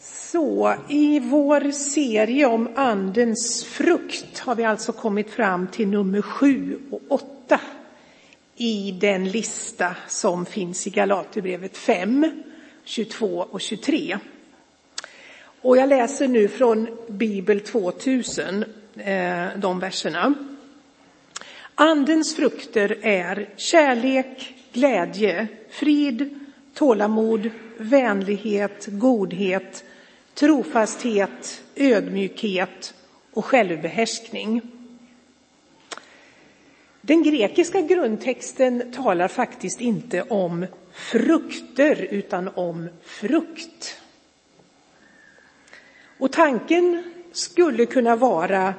Så i vår serie om Andens frukt har vi alltså kommit fram till nummer sju och åtta i den lista som finns i Galaterbrevet 5, 22 och 23. Och jag läser nu från Bibel 2000, eh, de verserna. Andens frukter är kärlek, glädje, frid, tålamod, vänlighet, godhet, trofasthet, ödmjukhet och självbehärskning. Den grekiska grundtexten talar faktiskt inte om frukter utan om frukt. Och tanken skulle kunna vara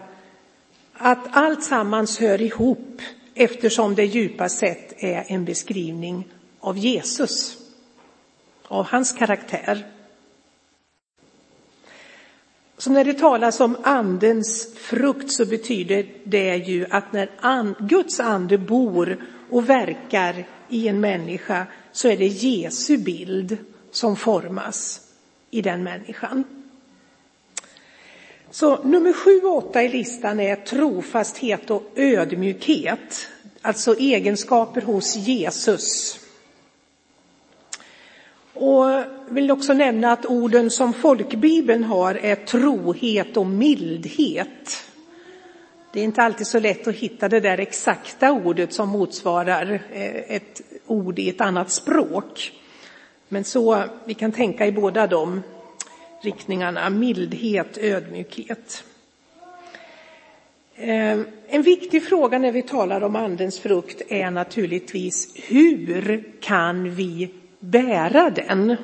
att allt sammans hör ihop eftersom det djupast sett är en beskrivning av Jesus, av hans karaktär. Så när det talas om andens frukt så betyder det ju att när and, Guds ande bor och verkar i en människa så är det Jesu bild som formas i den människan. Så nummer sju och åtta i listan är trofasthet och ödmjukhet, alltså egenskaper hos Jesus. Och vill också nämna att orden som folkbibeln har är trohet och mildhet. Det är inte alltid så lätt att hitta det där exakta ordet som motsvarar eh, ett ord i ett annat språk. Men så, vi kan tänka i båda de riktningarna, mildhet, ödmjukhet. Eh, en viktig fråga när vi talar om andens frukt är naturligtvis hur kan vi bära den?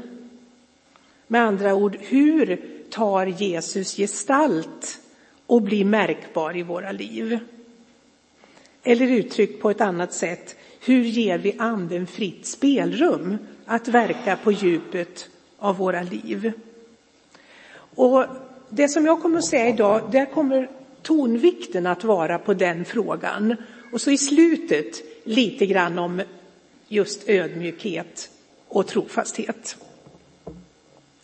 Med andra ord, hur tar Jesus gestalt och blir märkbar i våra liv? Eller uttryckt på ett annat sätt, hur ger vi anden fritt spelrum att verka på djupet av våra liv? Och det som jag kommer att säga idag, där kommer tonvikten att vara på den frågan. Och så i slutet lite grann om just ödmjukhet och trofasthet.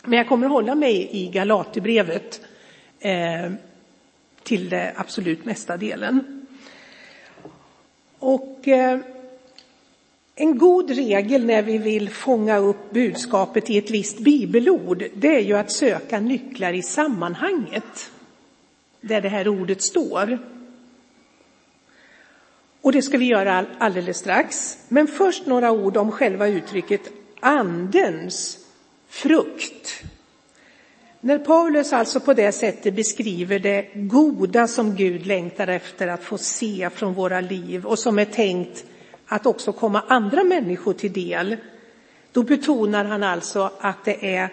Men jag kommer att hålla mig i Galaterbrevet eh, till det absolut mesta delen. Och eh, en god regel när vi vill fånga upp budskapet i ett visst bibelord, det är ju att söka nycklar i sammanhanget där det här ordet står. Och det ska vi göra alldeles strax. Men först några ord om själva uttrycket andens frukt. När Paulus alltså på det sättet beskriver det goda som Gud längtar efter att få se från våra liv och som är tänkt att också komma andra människor till del, då betonar han alltså att det är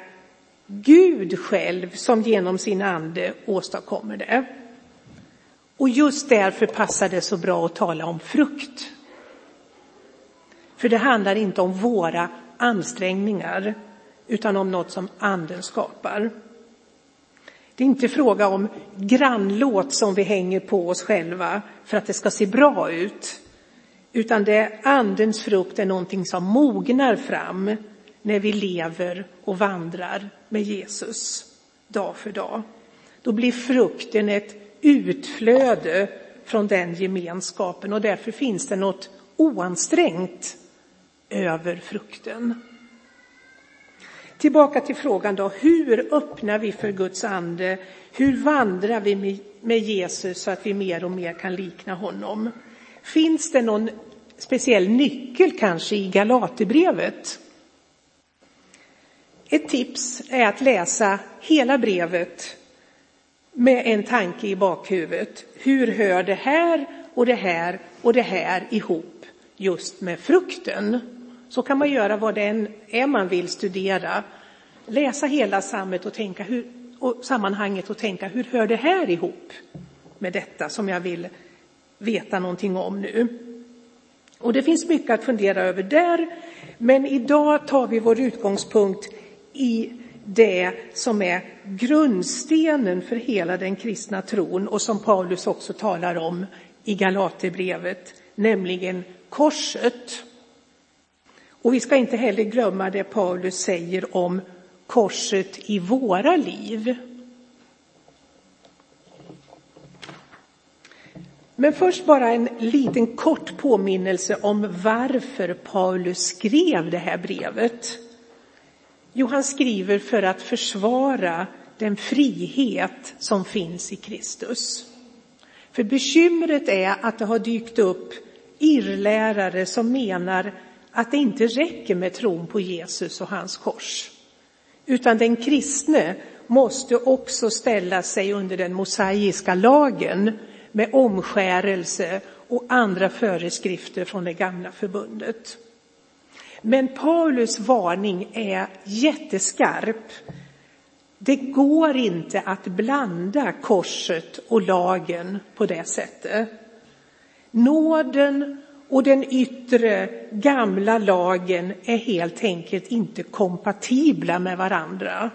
Gud själv som genom sin ande åstadkommer det. Och just därför passar det så bra att tala om frukt. För det handlar inte om våra ansträngningar, utan om något som anden skapar. Det är inte fråga om grannlåt som vi hänger på oss själva för att det ska se bra ut. Utan det andens frukt är någonting som mognar fram när vi lever och vandrar med Jesus dag för dag. Då blir frukten ett utflöde från den gemenskapen och därför finns det något oansträngt över frukten. Tillbaka till frågan då, hur öppnar vi för Guds ande? Hur vandrar vi med Jesus så att vi mer och mer kan likna honom? Finns det någon speciell nyckel kanske i Galaterbrevet? Ett tips är att läsa hela brevet med en tanke i bakhuvudet. Hur hör det här och det här och det här ihop just med frukten? Så kan man göra vad det än är man vill studera. Läsa hela sammet och tänka hur, och sammanhanget och tänka hur hör det här ihop med detta som jag vill veta någonting om nu. Och det finns mycket att fundera över där, men idag tar vi vår utgångspunkt i det som är grundstenen för hela den kristna tron och som Paulus också talar om i Galaterbrevet, nämligen korset. Och vi ska inte heller glömma det Paulus säger om korset i våra liv. Men först bara en liten kort påminnelse om varför Paulus skrev det här brevet. Jo, han skriver för att försvara den frihet som finns i Kristus. För bekymret är att det har dykt upp irrlärare som menar att det inte räcker med tron på Jesus och hans kors. Utan den kristne måste också ställa sig under den mosaiska lagen med omskärelse och andra föreskrifter från det gamla förbundet. Men Paulus varning är jätteskarp. Det går inte att blanda korset och lagen på det sättet. Nåden och den yttre gamla lagen är helt enkelt inte kompatibla med varandra.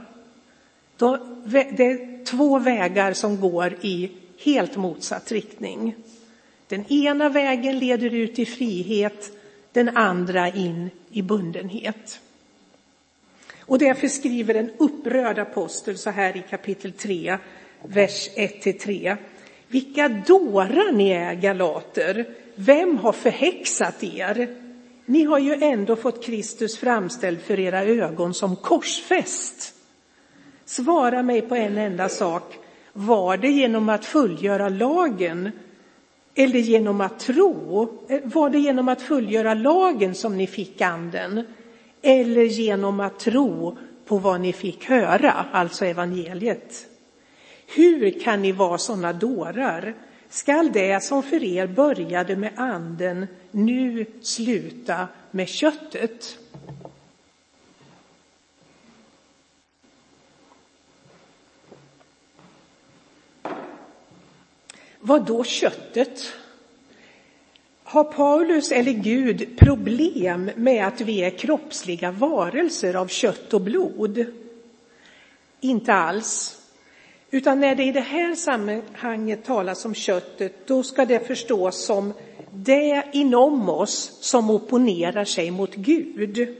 Det är två vägar som går i helt motsatt riktning. Den ena vägen leder ut i frihet, den andra in i bundenhet. Och därför skriver en upprörd apostel så här i kapitel 3, vers 1-3. Vilka dårar ni är, galater! Vem har förhäxat er? Ni har ju ändå fått Kristus framställd för era ögon som korsfäst. Svara mig på en enda sak. Var det genom att fullgöra lagen eller genom att tro? Var det genom att fullgöra lagen som ni fick anden? Eller genom att tro på vad ni fick höra, alltså evangeliet? Hur kan ni vara sådana dårar? Skall det som för er började med anden nu sluta med köttet? Vad då köttet? Har Paulus eller Gud problem med att vi är kroppsliga varelser av kött och blod? Inte alls. Utan när det i det här sammanhanget talas om köttet, då ska det förstås som det inom oss som opponerar sig mot Gud.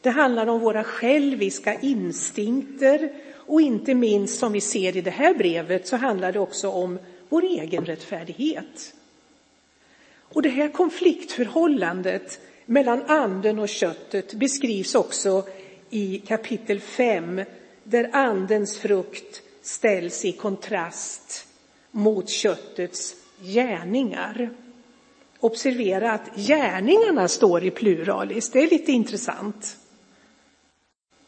Det handlar om våra själviska instinkter och inte minst som vi ser i det här brevet så handlar det också om vår egen rättfärdighet. Och det här konfliktförhållandet mellan anden och köttet beskrivs också i kapitel 5 där andens frukt ställs i kontrast mot köttets gärningar. Observera att gärningarna står i pluralis, det är lite intressant.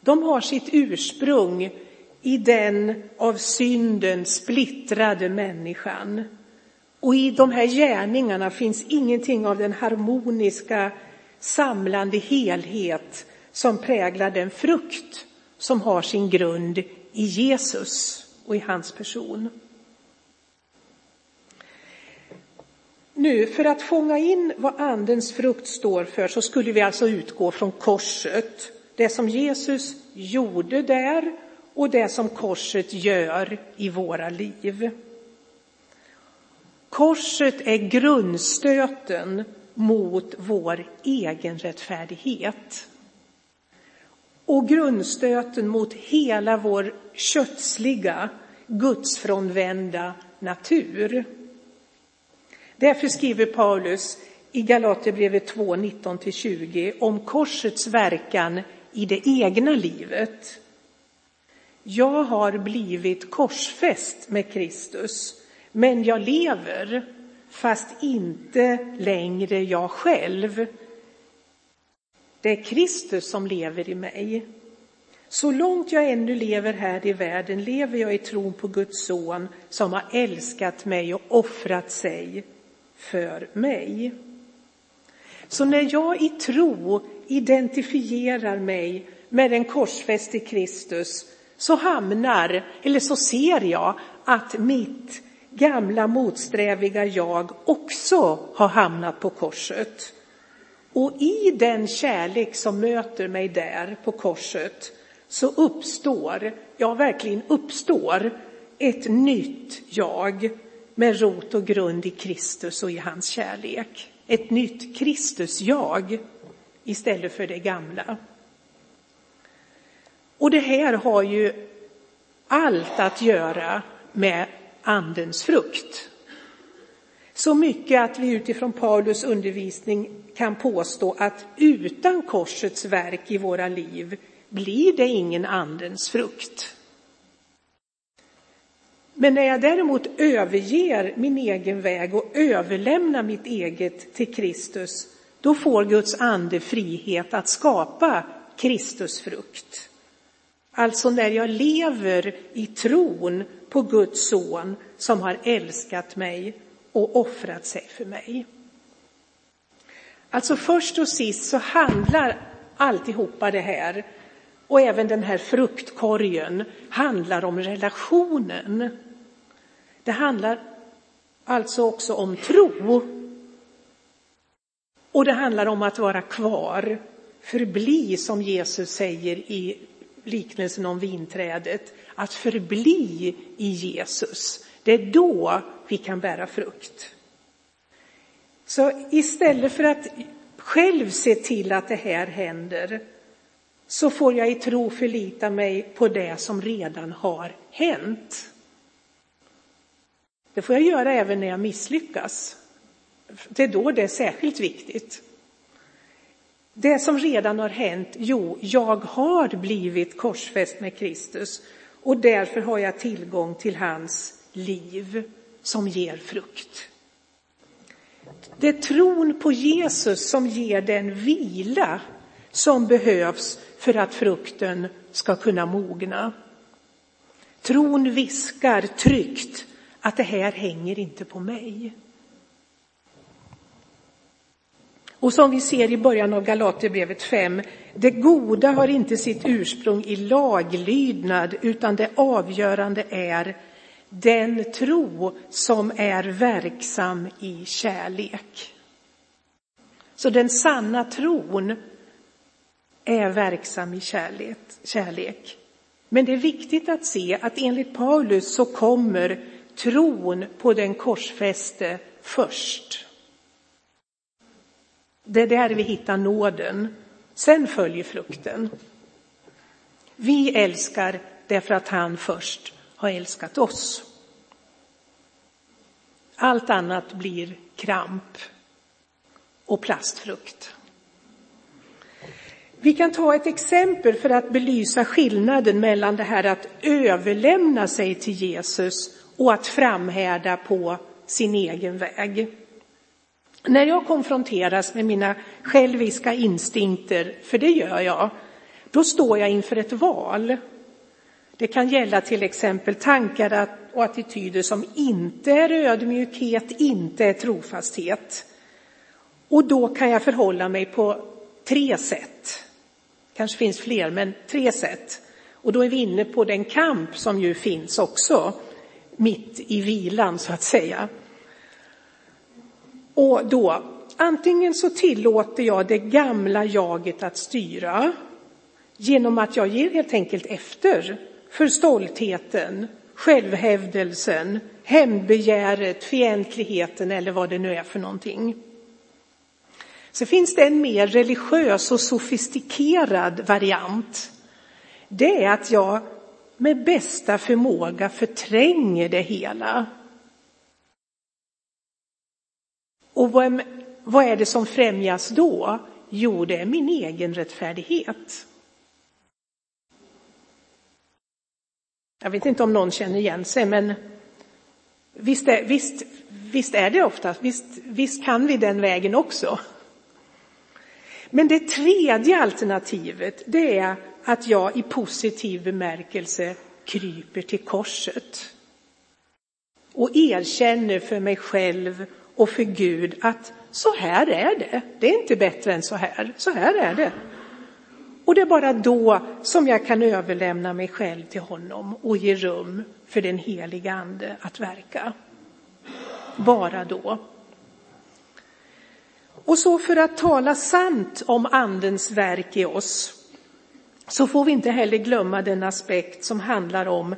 De har sitt ursprung i den av synden splittrade människan. Och i de här gärningarna finns ingenting av den harmoniska samlande helhet som präglar den frukt som har sin grund i Jesus och i hans person. Nu, för att fånga in vad andens frukt står för så skulle vi alltså utgå från korset. Det som Jesus gjorde där och det som korset gör i våra liv. Korset är grundstöten mot vår egen rättfärdighet och grundstöten mot hela vår kötsliga, gudsfrånvända natur. Därför skriver Paulus i Galaterbrevet 2, 19-20 om korsets verkan i det egna livet. Jag har blivit korsfäst med Kristus, men jag lever, fast inte längre jag själv. Det är Kristus som lever i mig. Så långt jag ännu lever här i världen lever jag i tron på Guds son som har älskat mig och offrat sig för mig. Så när jag i tro identifierar mig med den korsfäste Kristus så hamnar, eller så ser jag att mitt gamla motsträviga jag också har hamnat på korset. Och i den kärlek som möter mig där på korset så uppstår, ja verkligen uppstår, ett nytt jag med rot och grund i Kristus och i hans kärlek. Ett nytt Kristus-jag istället för det gamla. Och det här har ju allt att göra med andens frukt. Så mycket att vi utifrån Paulus undervisning kan påstå att utan korsets verk i våra liv blir det ingen andens frukt. Men när jag däremot överger min egen väg och överlämnar mitt eget till Kristus, då får Guds ande frihet att skapa Kristusfrukt. Alltså när jag lever i tron på Guds son som har älskat mig och offrat sig för mig. Alltså först och sist så handlar alltihopa det här och även den här fruktkorgen handlar om relationen. Det handlar alltså också om tro. Och det handlar om att vara kvar, förbli som Jesus säger i liknelsen om vinträdet, att förbli i Jesus. Det är då vi kan bära frukt. Så istället för att själv se till att det här händer så får jag i tro förlita mig på det som redan har hänt. Det får jag göra även när jag misslyckas. Det är då det är särskilt viktigt. Det som redan har hänt, jo, jag har blivit korsfäst med Kristus och därför har jag tillgång till hans liv som ger frukt. Det är tron på Jesus som ger den vila som behövs för att frukten ska kunna mogna. Tron viskar tryggt att det här hänger inte på mig. Och som vi ser i början av Galaterbrevet 5, det goda har inte sitt ursprung i laglydnad utan det avgörande är den tro som är verksam i kärlek. Så den sanna tron är verksam i kärlek. Men det är viktigt att se att enligt Paulus så kommer tron på den korsfäste först. Det är där vi hittar nåden. Sen följer frukten. Vi älskar därför att han först har älskat oss. Allt annat blir kramp och plastfrukt. Vi kan ta ett exempel för att belysa skillnaden mellan det här att överlämna sig till Jesus och att framhärda på sin egen väg. När jag konfronteras med mina själviska instinkter, för det gör jag, då står jag inför ett val. Det kan gälla till exempel tankar och attityder som inte är ödmjukhet, inte är trofasthet. Och då kan jag förhålla mig på tre sätt. kanske finns fler, men tre sätt. Och då är vi inne på den kamp som ju finns också, mitt i vilan så att säga. Och då, antingen så tillåter jag det gamla jaget att styra genom att jag ger helt enkelt efter för stoltheten, självhävdelsen, hämndbegäret, fientligheten eller vad det nu är för någonting. Så finns det en mer religiös och sofistikerad variant. Det är att jag med bästa förmåga förtränger det hela. Och vad, vad är det som främjas då? Jo, det är min egen rättfärdighet. Jag vet inte om någon känner igen sig, men visst är, visst, visst är det ofta, visst, visst kan vi den vägen också. Men det tredje alternativet, det är att jag i positiv bemärkelse kryper till korset och erkänner för mig själv och för Gud att så här är det. Det är inte bättre än så här. Så här är det. Och det är bara då som jag kan överlämna mig själv till honom och ge rum för den heliga ande att verka. Bara då. Och så för att tala sant om andens verk i oss så får vi inte heller glömma den aspekt som handlar om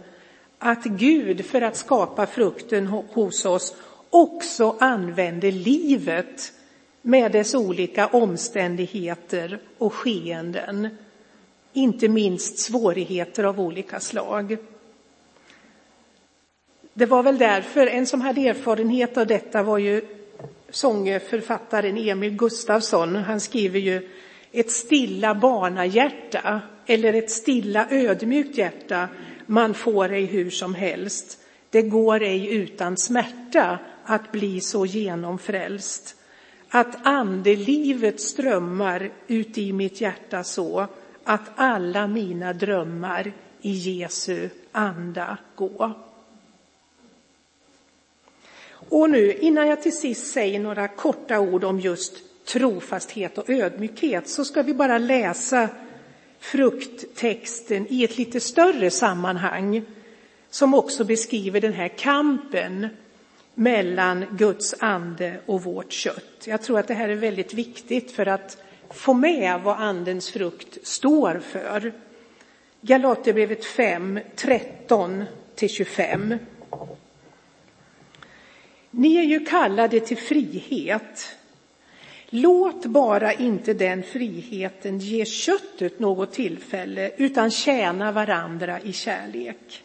att Gud för att skapa frukten hos oss också använder livet med dess olika omständigheter och skeenden inte minst svårigheter av olika slag. Det var väl därför, en som hade erfarenhet av detta var ju sångförfattaren Emil Gustafsson. Han skriver ju ett stilla barnahjärta eller ett stilla ödmjukt hjärta man får ej hur som helst. Det går ej utan smärta att bli så genomfrälst. Att andelivet strömmar ut i mitt hjärta så att alla mina drömmar i Jesu anda gå. Och nu innan jag till sist säger några korta ord om just trofasthet och ödmjukhet så ska vi bara läsa frukttexten i ett lite större sammanhang som också beskriver den här kampen mellan Guds ande och vårt kött. Jag tror att det här är väldigt viktigt för att få med vad andens frukt står för. Galaterbrevet 5, 13 till 25. Ni är ju kallade till frihet. Låt bara inte den friheten ge köttet något tillfälle utan tjäna varandra i kärlek.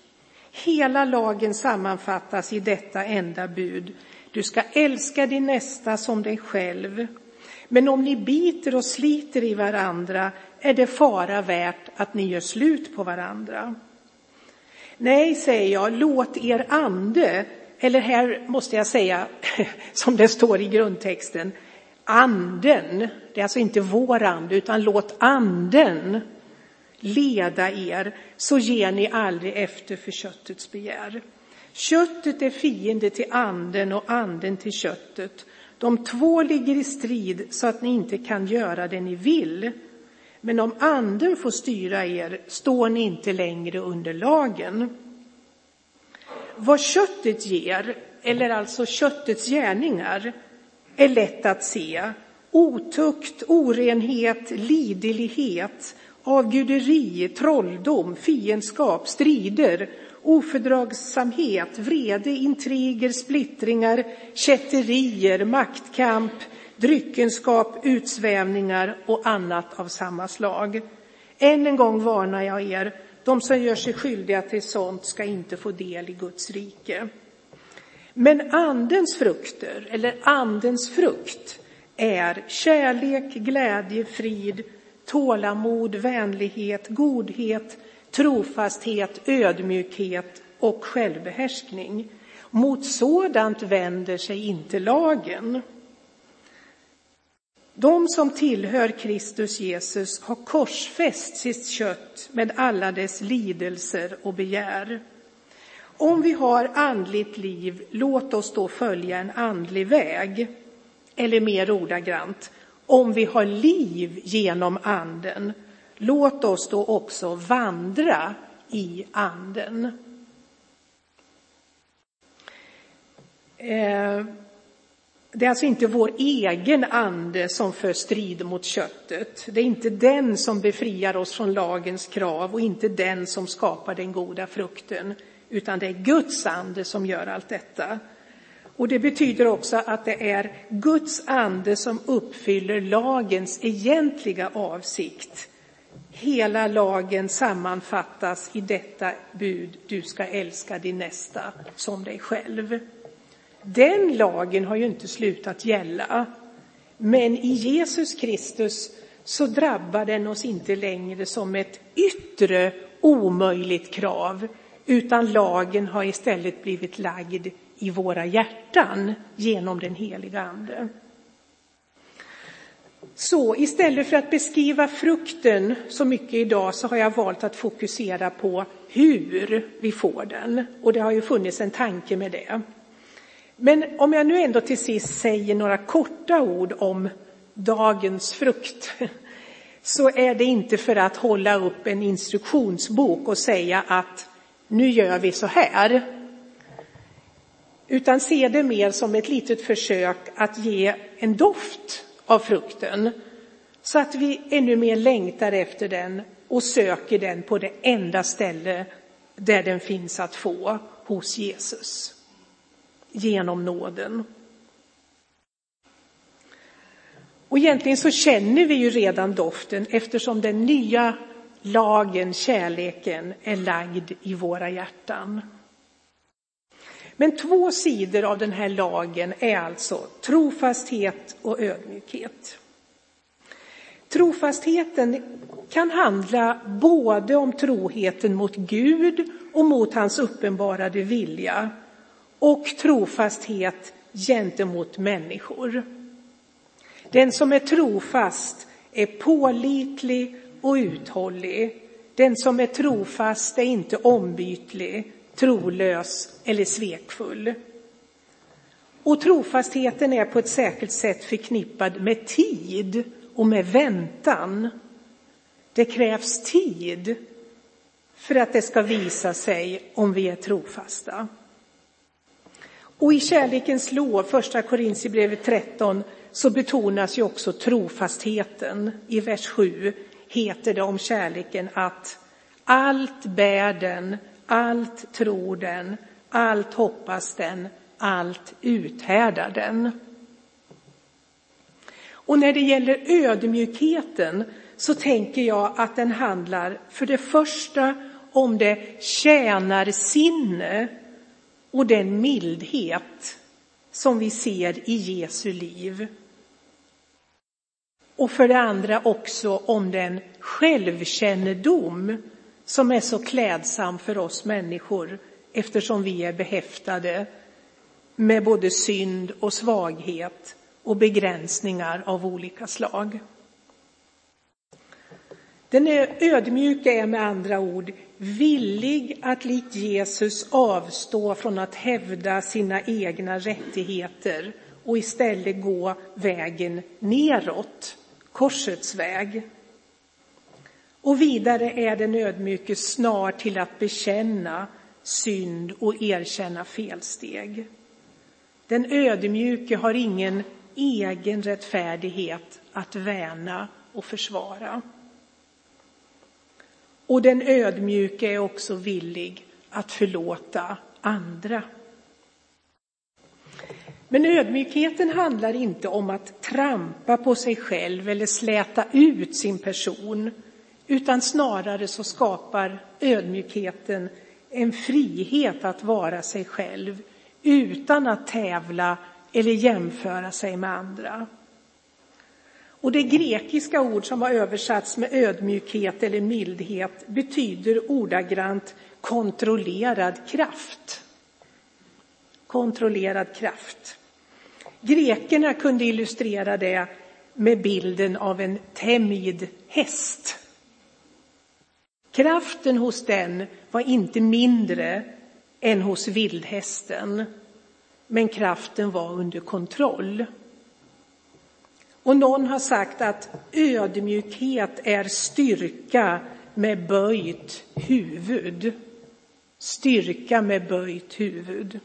Hela lagen sammanfattas i detta enda bud. Du ska älska din nästa som dig själv. Men om ni biter och sliter i varandra är det fara värt att ni gör slut på varandra. Nej, säger jag, låt er ande, eller här måste jag säga som det står i grundtexten, anden, det är alltså inte vår ande, utan låt anden leda er, så ger ni aldrig efter för köttets begär. Köttet är fiende till anden och anden till köttet. De två ligger i strid så att ni inte kan göra det ni vill. Men om anden får styra er står ni inte längre under lagen. Vad köttet ger, eller alltså köttets gärningar, är lätt att se. Otukt, orenhet, liderlighet, avguderi, trolldom, fiendskap, strider, ofördragsamhet, vrede, intriger, splittringar, kätterier, maktkamp, dryckenskap, utsvävningar och annat av samma slag. Än en gång varnar jag er, de som gör sig skyldiga till sånt ska inte få del i Guds rike. Men andens frukter, eller andens frukt, är kärlek, glädje, frid, tålamod, vänlighet, godhet, trofasthet, ödmjukhet och självbehärskning. Mot sådant vänder sig inte lagen. De som tillhör Kristus Jesus har korsfäst sitt kött med alla dess lidelser och begär. Om vi har andligt liv, låt oss då följa en andlig väg. Eller mer ordagrant, om vi har liv genom anden, låt oss då också vandra i anden. Eh, det är alltså inte vår egen ande som för strid mot köttet. Det är inte den som befriar oss från lagens krav och inte den som skapar den goda frukten, utan det är Guds ande som gör allt detta. Och det betyder också att det är Guds ande som uppfyller lagens egentliga avsikt. Hela lagen sammanfattas i detta bud, du ska älska din nästa som dig själv. Den lagen har ju inte slutat gälla, men i Jesus Kristus så drabbar den oss inte längre som ett yttre omöjligt krav, utan lagen har istället blivit lagd i våra hjärtan genom den heliga Ande. Så istället för att beskriva frukten så mycket idag så har jag valt att fokusera på hur vi får den. Och det har ju funnits en tanke med det. Men om jag nu ändå till sist säger några korta ord om dagens frukt så är det inte för att hålla upp en instruktionsbok och säga att nu gör vi så här utan se det mer som ett litet försök att ge en doft av frukten så att vi ännu mer längtar efter den och söker den på det enda ställe där den finns att få, hos Jesus, genom nåden. Och egentligen så känner vi ju redan doften eftersom den nya lagen, kärleken, är lagd i våra hjärtan. Men två sidor av den här lagen är alltså trofasthet och ödmjukhet. Trofastheten kan handla både om troheten mot Gud och mot hans uppenbarade vilja och trofasthet gentemot människor. Den som är trofast är pålitlig och uthållig. Den som är trofast är inte ombytlig, trolös eller svekfull. Och trofastheten är på ett särskilt sätt förknippad med tid och med väntan. Det krävs tid för att det ska visa sig om vi är trofasta. Och i kärlekens lov, första Korintierbrevet 13, så betonas ju också trofastheten. I vers 7 heter det om kärleken att allt bär den, allt tror den, allt hoppas den, allt uthärdar den. Och när det gäller ödmjukheten så tänker jag att den handlar för det första om det tjänarsinne och den mildhet som vi ser i Jesu liv. Och för det andra också om den självkännedom som är så klädsam för oss människor eftersom vi är behäftade med både synd och svaghet och begränsningar av olika slag. Den ödmjuka är med andra ord villig att likt Jesus avstå från att hävda sina egna rättigheter och istället gå vägen neråt, korsets väg. Och vidare är den ödmjuke snar till att bekänna synd och erkänna felsteg. Den ödmjuke har ingen egen rättfärdighet att värna och försvara. Och den ödmjuke är också villig att förlåta andra. Men ödmjukheten handlar inte om att trampa på sig själv eller släta ut sin person, utan snarare så skapar ödmjukheten en frihet att vara sig själv utan att tävla eller jämföra sig med andra. Och det grekiska ord som har översatts med ödmjukhet eller mildhet betyder ordagrant kontrollerad kraft. Kontrollerad kraft. Grekerna kunde illustrera det med bilden av en tämjd häst. Kraften hos den var inte mindre än hos vildhästen, men kraften var under kontroll. Och någon har sagt att ödmjukhet är styrka med böjt huvud. Styrka med böjt huvud.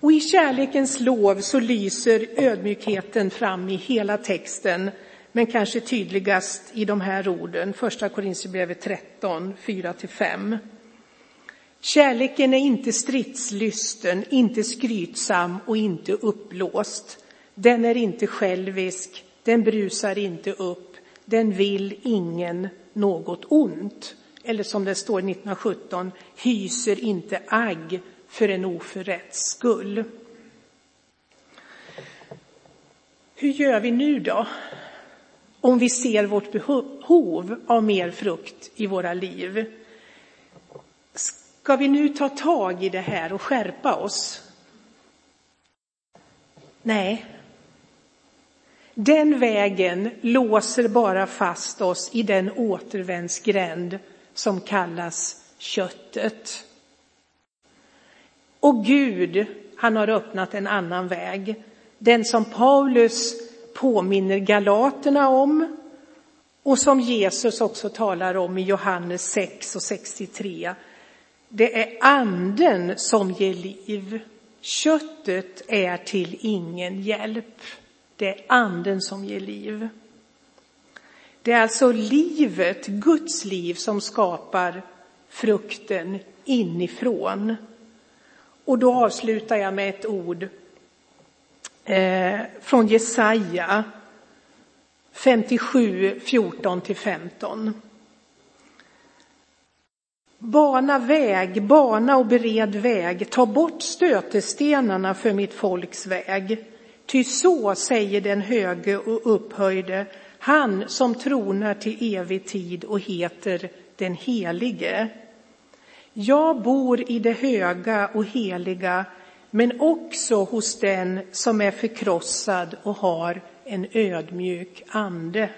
Och i kärlekens lov så lyser ödmjukheten fram i hela texten, men kanske tydligast i de här orden, första Korinthierbrevet 13, 4-5. Kärleken är inte stridslysten, inte skrytsam och inte uppblåst. Den är inte självisk, den brusar inte upp, den vill ingen något ont. Eller som det står 1917, hyser inte agg för en oförrätts skull. Hur gör vi nu då? Om vi ser vårt behov av mer frukt i våra liv. Ska vi nu ta tag i det här och skärpa oss? Nej, den vägen låser bara fast oss i den återvändsgränd som kallas köttet. Och Gud, han har öppnat en annan väg. Den som Paulus påminner galaterna om och som Jesus också talar om i Johannes 6 och 63. Det är anden som ger liv. Köttet är till ingen hjälp. Det är anden som ger liv. Det är alltså livet, Guds liv, som skapar frukten inifrån. Och då avslutar jag med ett ord eh, från Jesaja 57, 14 15. Bana väg, bana och bered väg, ta bort stötestenarna för mitt folks väg. Ty så säger den höge och upphöjde, han som tronar till evig tid och heter den helige. Jag bor i det höga och heliga, men också hos den som är förkrossad och har en ödmjuk ande.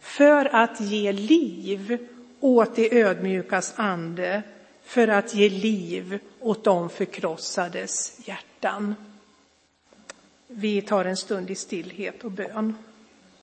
För att ge liv åt de ödmjukas ande, för att ge liv åt de förkrossades hjärtan. Vi tar en stund i stillhet och bön.